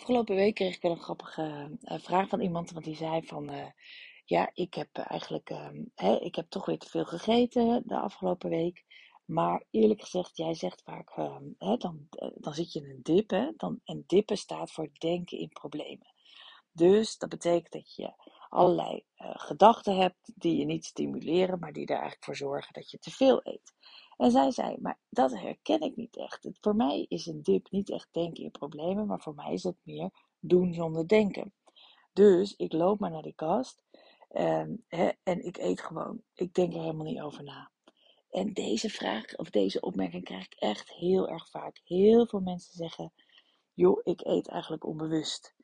Afgelopen week kreeg ik wel een grappige uh, vraag van iemand, want die zei van, uh, ja, ik heb eigenlijk, uh, hè, ik heb toch weer te veel gegeten de afgelopen week. Maar eerlijk gezegd, jij zegt vaak, ehm, hè, dan, eh, dan zit je in een dip, hè, dan, en dippen staat voor denken in problemen. Dus dat betekent dat je allerlei gedachten hebt die je niet stimuleren, maar die er eigenlijk voor zorgen dat je te veel eet. En zij zei, maar dat herken ik niet echt. voor mij is een dip niet echt denken in problemen, maar voor mij is het meer doen zonder denken. Dus ik loop maar naar die kast en, ehm, en ik eet gewoon. Ik denk er helemaal niet over na. En deze vraag of deze opmerking krijg ik echt heel erg vaak. Heel veel mensen zeggen, joh, ik eet eigenlijk onbewust.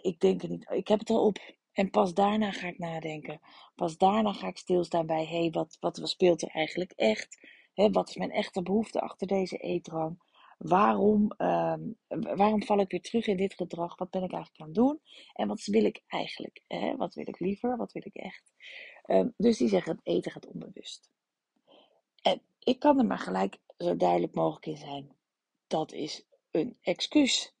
ik denk er niet, ik heb het al op. En pas daarna ga ik nadenken. Pas daarna ga ik stilstaan bij, hé, hey, wat, wat speelt er eigenlijk echt? Wat is mijn echte behoefte achter deze eetdrang? Waarom, ehm, waarom val ik weer terug in dit gedrag? Wat ben ik eigenlijk aan het doen? En wat wil ik eigenlijk? wat wil ik liever? Wat wil ik echt? Ehm, dus die zeggen het eten gaat onbewust. En ik kan er maar gelijk zo duidelijk mogelijk in zijn. Dat is een excuus.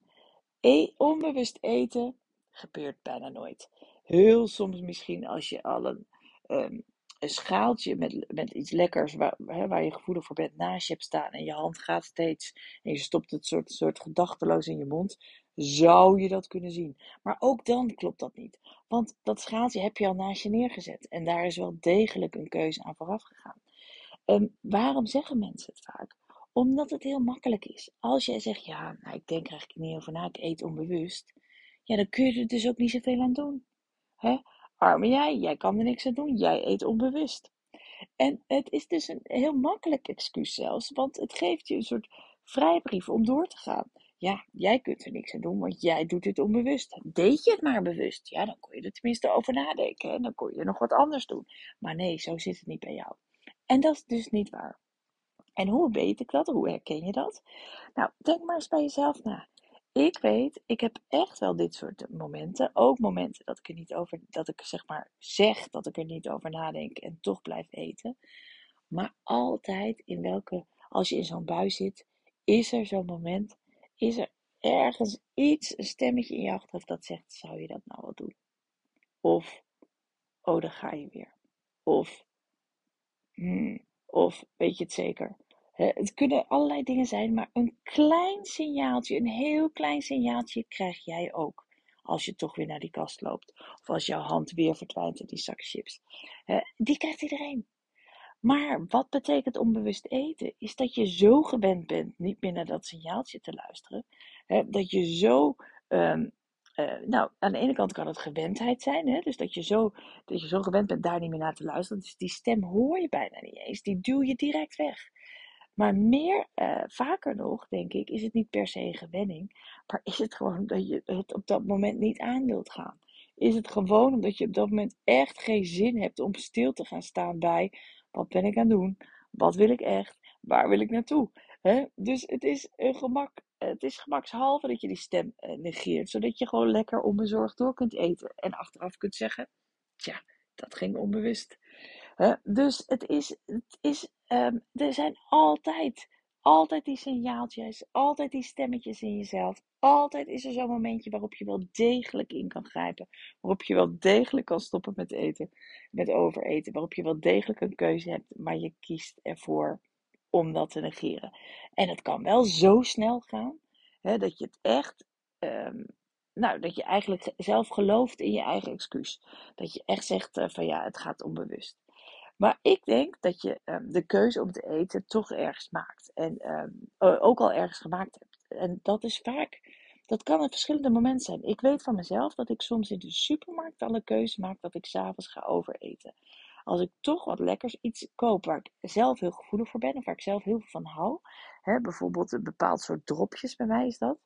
E onbewust eten gebeurt bijna nooit. Heel soms misschien als je al een ehm, een schaaltje met, met iets lekkers waar, hè, waar je gevoelig voor bent naast je hebt staan en je hand gaat steeds en je stopt het soort, soort gedachteloos in je mond, zou je dat kunnen zien. Maar ook dan klopt dat niet. Want dat schaaltje heb je al naast je neergezet en daar is wel degelijk een keuze aan vooraf gegaan. Um, waarom zeggen mensen het vaak? Omdat het heel makkelijk is. Als jij zegt, ja, nou, ik denk eigenlijk niet over na, ik eet onbewust. Ja, dan kun je er dus ook niet zoveel aan doen. Hè? Arme jij, jij kan er niks aan doen, jij eet onbewust. En het is dus een heel makkelijk excuus zelfs, want het geeft je een soort vrijbrief om door te gaan. Ja, jij kunt er niks aan doen, want jij doet het onbewust. Deed je het maar bewust, ja, dan kon je er tenminste over nadenken en dan kon je nog wat anders doen. Maar nee, zo zit het niet bij jou. En dat is dus niet waar. En hoe weet ik dat? Hoe herken je dat? Nou, denk maar eens bij jezelf na. Ik weet, ik heb echt wel dit soort momenten. Ook momenten dat ik er niet over, dat ik zeg maar zeg dat ik er niet over nadenk en toch blijf eten. Maar altijd in welke, als je in zo'n bui zit, is er zo'n moment, is er ergens iets, een stemmetje in je achterhoofd dat zegt, zou je dat nou wel doen? Of, oh, daar ga je weer. Of, hmm, of, weet je het zeker? Het kunnen allerlei dingen zijn, maar een klein signaaltje, een heel klein signaaltje krijg jij ook. Als je toch weer naar die kast loopt. Of als jouw hand weer verdwijnt in die zak chips. Die krijgt iedereen. Maar wat betekent onbewust eten? Is dat je zo gewend bent niet meer naar dat signaaltje te luisteren. Dat je zo ehm, uh, nou, aan de ene kant kan het gewendheid zijn, hè? dus dat je, zo, dat je zo gewend bent daar niet meer naar te luisteren. Dus die stem hoor je bijna niet eens, die duw je direct weg. Maar meer, uh, vaker nog, denk ik, is het niet per se een gewenning, maar is het gewoon dat je het op dat moment niet aan wilt gaan. Is het gewoon omdat je op dat moment echt geen zin hebt om stil te gaan staan bij wat ben ik aan het doen, wat wil ik echt, waar wil ik naartoe. Dus het is, een gemak, het is gemakshalve dat je die stem uh, negeert, zodat je gewoon lekker onbezorgd door kunt eten en achteraf kunt zeggen, tja, dat ging onbewust. Dus het is, het is um, er zijn altijd, altijd die signaaltjes, altijd die stemmetjes in jezelf. Altijd is er zo'n momentje waarop je wel degelijk in kan grijpen. Waarop je wel degelijk kan stoppen met eten, met overeten. Waarop je wel degelijk een keuze hebt, maar je kiest ervoor om dat te negeren. En het kan wel zo snel gaan, hè, dat je het echt um, nou, dat je eigenlijk zelf gelooft in je eigen excuus. Dat je echt zegt uh, van ja, het gaat onbewust. Maar ik denk dat je um, de keuze om te eten toch ergens maakt. En um, ook al ergens gemaakt hebt. En dat is vaak, dat kan een verschillende momenten zijn. Ik weet van mezelf dat ik soms in de supermarkt al een keuze maak dat ik s'avonds ga overeten. Als ik toch wat lekkers iets koop waar ik zelf heel gevoelig voor ben. Of waar ik zelf heel veel van hou. Hè, bijvoorbeeld een bepaald soort dropjes bij mij is dat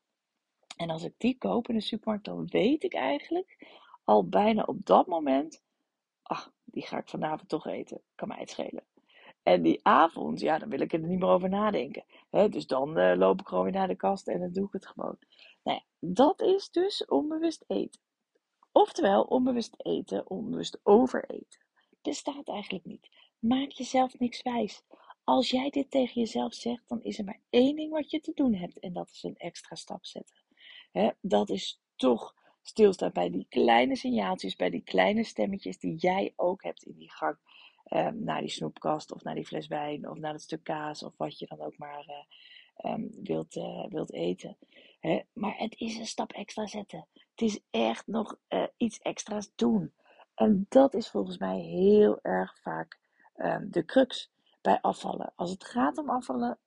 En als ik die koop in de supermarkt, dan weet ik eigenlijk al bijna op dat moment, ach, die ga ik vanavond toch eten. Kan mij het schelen. En die avond, ja, dan wil ik er niet meer over nadenken. dus dan uh, loop ik gewoon weer naar de kast en dan doe ik het gewoon. Nou ja, dat is dus onbewust eten. Oftewel, onbewust eten, onbewust overeten. Bestaat eigenlijk niet. Maak jezelf niks wijs. Als jij dit tegen jezelf zegt, dan is er maar één ding wat je te doen hebt. En dat is een extra stap zetten. dat is toch stilstaan bij die kleine signaaltjes, bij die kleine stemmetjes die jij ook hebt in die gang. Um, naar die snoepkast of naar die fles wijn of naar het stuk kaas of wat je dan ook maar uh, um, wilt, uh, wilt eten. Hè? Maar het is een stap extra zetten. Het is echt nog uh, iets extra's doen. En dat is volgens mij heel erg vaak um, de crux bij afvallen. Als het gaat om afvallen,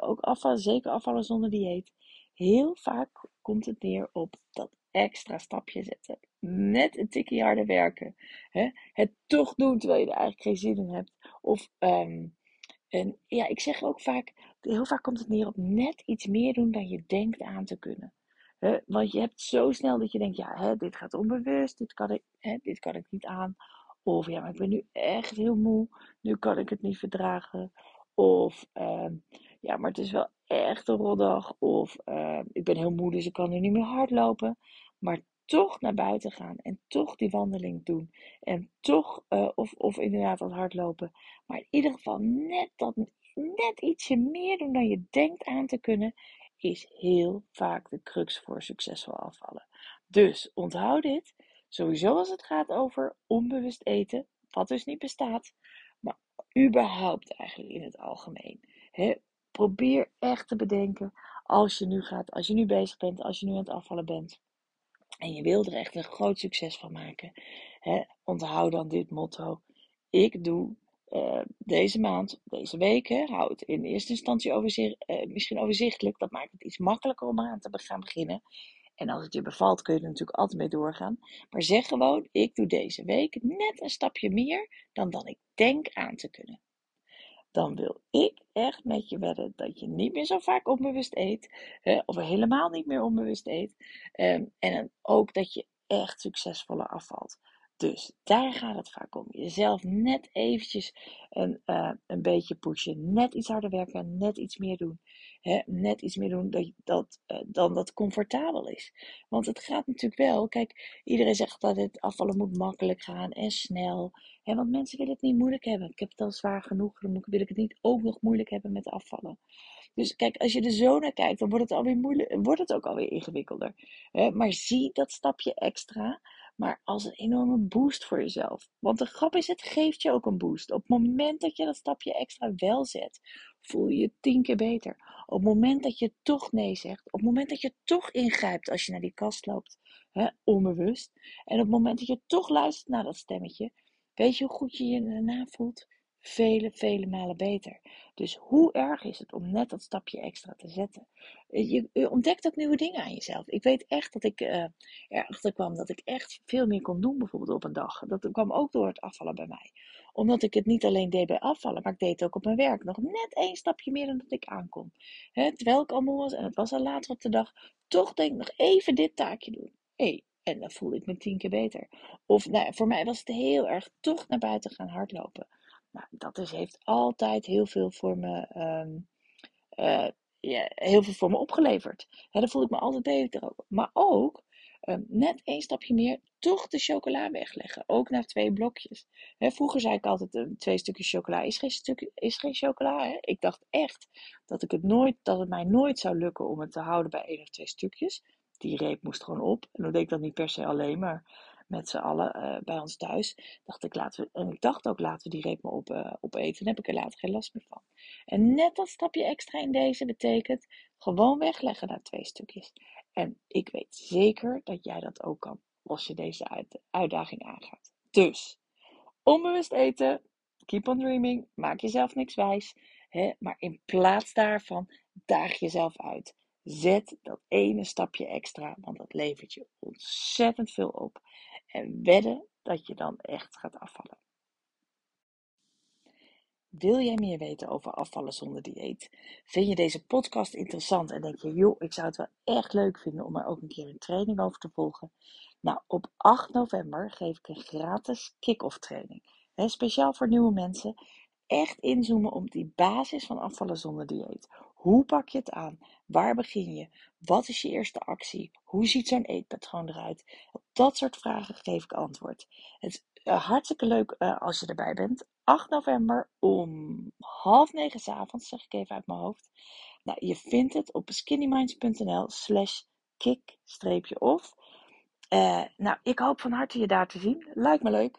ook afvallen, zeker afvallen zonder dieet, heel vaak komt het neer op dat extra stapje zetten. Net een tikje harder werken. Hè? Het toch doen terwijl je er eigenlijk geen zin in hebt. Of, en ja, ik zeg ook vaak, heel vaak komt het neer op net iets meer doen dan je denkt aan te kunnen. Hè? Want je hebt zo snel dat je denkt, ja, hè, dit gaat onbewust, dit kan, ik, hè, dit kan ik niet aan. Of ja, maar ik ben nu echt heel moe, nu kan ik het niet verdragen. Of um, ja, maar het is wel echt een roddag. Of uh, ik ben heel moe, dus ik kan nu niet meer hardlopen. Maar toch naar buiten gaan en toch die wandeling doen. En toch, uh, of, of inderdaad dat hardlopen. Maar in ieder geval net dat, net ietsje meer doen dan je denkt aan te kunnen, is heel vaak de crux voor succesvol afvallen. Dus onthoud dit. Sowieso als het gaat over onbewust eten, wat dus niet bestaat, maar überhaupt eigenlijk in het algemeen. He, probeer echt te bedenken als je nu gaat, als je nu bezig bent, als je nu aan het afvallen bent. En je wil er echt een groot succes van maken. Hè, onthoud dan dit motto. Ik doe uh, deze maand, deze week, hè, hou het in eerste instantie uh, misschien overzichtelijk. Dat maakt het iets makkelijker om aan te gaan beginnen. En als het je bevalt, kun je er natuurlijk altijd mee doorgaan. Maar zeg gewoon, ik doe deze week net een stapje meer dan dan ik denk aan te kunnen dan wil ik echt met je wedden dat je niet meer zo vaak onbewust eet, hè, of helemaal niet meer onbewust eet. Um, en ook dat je echt succesvoller afvalt. Dus daar gaat het vaak om. Jezelf net eventjes een, uh, een beetje pushen. Net iets harder werken, net iets meer doen. Hè? Net iets meer doen dat, dat, uh, dan dat comfortabel is. Want het gaat natuurlijk wel. Kijk, iedereen zegt dat het afvallen moet makkelijk gaan en snel. Hè? Want mensen willen het niet moeilijk hebben. Ik heb het al zwaar genoeg. Dan wil ik het niet ook nog moeilijk hebben met afvallen. Dus kijk, als je er zo naar kijkt, dan wordt het, alweer moeilijk, wordt het ook alweer ingewikkelder. Hè? Maar zie dat stapje extra maar als een enorme boost voor jezelf. Want de grap is, het geeft je ook een boost. Op het moment dat je dat stapje extra wel zet, voel je je tien keer beter. Op het moment dat je toch nee zegt, op het moment dat je toch ingrijpt als je naar die kast loopt, hè, onbewust. En op het moment dat je toch luistert naar dat stemmetje, weet je hoe goed je je daarna voelt? Vele, vele malen beter. Dus hoe erg is het om net dat stapje extra te zetten? Je, je ontdekt ook nieuwe dingen aan jezelf. Ik weet echt dat ik uh, erachter kwam dat ik echt veel meer kon doen, bijvoorbeeld op een dag. Dat kwam ook door het afvallen bij mij. Omdat ik het niet alleen deed bij afvallen, maar ik deed het ook op mijn werk. Nog net één stapje meer dan dat ik aankon. He, terwijl ik allemaal was en het was al later op de dag, toch denk ik nog even dit taakje doen. Hey, en dan voelde ik me tien keer beter. Of nou, voor mij was het heel erg toch naar buiten gaan hardlopen. Nou, dat is, heeft altijd heel veel voor me, um, uh, ja, heel veel voor me opgeleverd. Hè, daar voel ik me altijd beter over. Maar ook um, net één stapje meer, toch de chocola wegleggen. Ook naar twee blokjes. Vroeger zei ik altijd: uh, twee stukjes chocola is geen, is geen chocola. Ik dacht echt dat, ik het nooit, dat het mij nooit zou lukken om het te houden bij één of twee stukjes. Die reep moest gewoon op. En dan deed ik dat niet per se alleen, maar met z'n allen uh, bij ons thuis. Dacht ik, laten we, en ik dacht ook, laten we die reep maar op, uh, opeten. Dan heb ik er later geen last meer van. En net dat stapje extra in deze betekent gewoon wegleggen naar twee stukjes. En ik weet zeker dat jij dat ook kan als je deze uit, uitdaging aangaat. Dus, onbewust eten, keep on dreaming, maak jezelf niks wijs. Hè, maar in plaats daarvan, daag jezelf uit. Zet dat ene stapje extra, want dat levert je ontzettend veel op. En wedden dat je dan echt gaat afvallen. Wil jij meer weten over afvallen zonder dieet? Vind je deze podcast interessant en denk je, joh, ik zou het wel echt leuk vinden om er ook een keer een training over te volgen? Nou, op 8 november geef ik een gratis kick-off training. Speciaal voor nieuwe mensen. Echt inzoomen op die basis van afvallen zonder dieet. Hoe pak je het aan? Waar begin je? Wat is je eerste actie? Hoe ziet zo'n eetpatroon eruit? Op dat soort vragen geef ik antwoord. Het is uh, hartstikke leuk uh, als je erbij bent. 8 november om half negen avonds, zeg ik even uit mijn hoofd. Nou, je vindt het op skinnyminds.nl slash kick-off. Uh, nou, ik hoop van harte je daar te zien. Lijkt me leuk.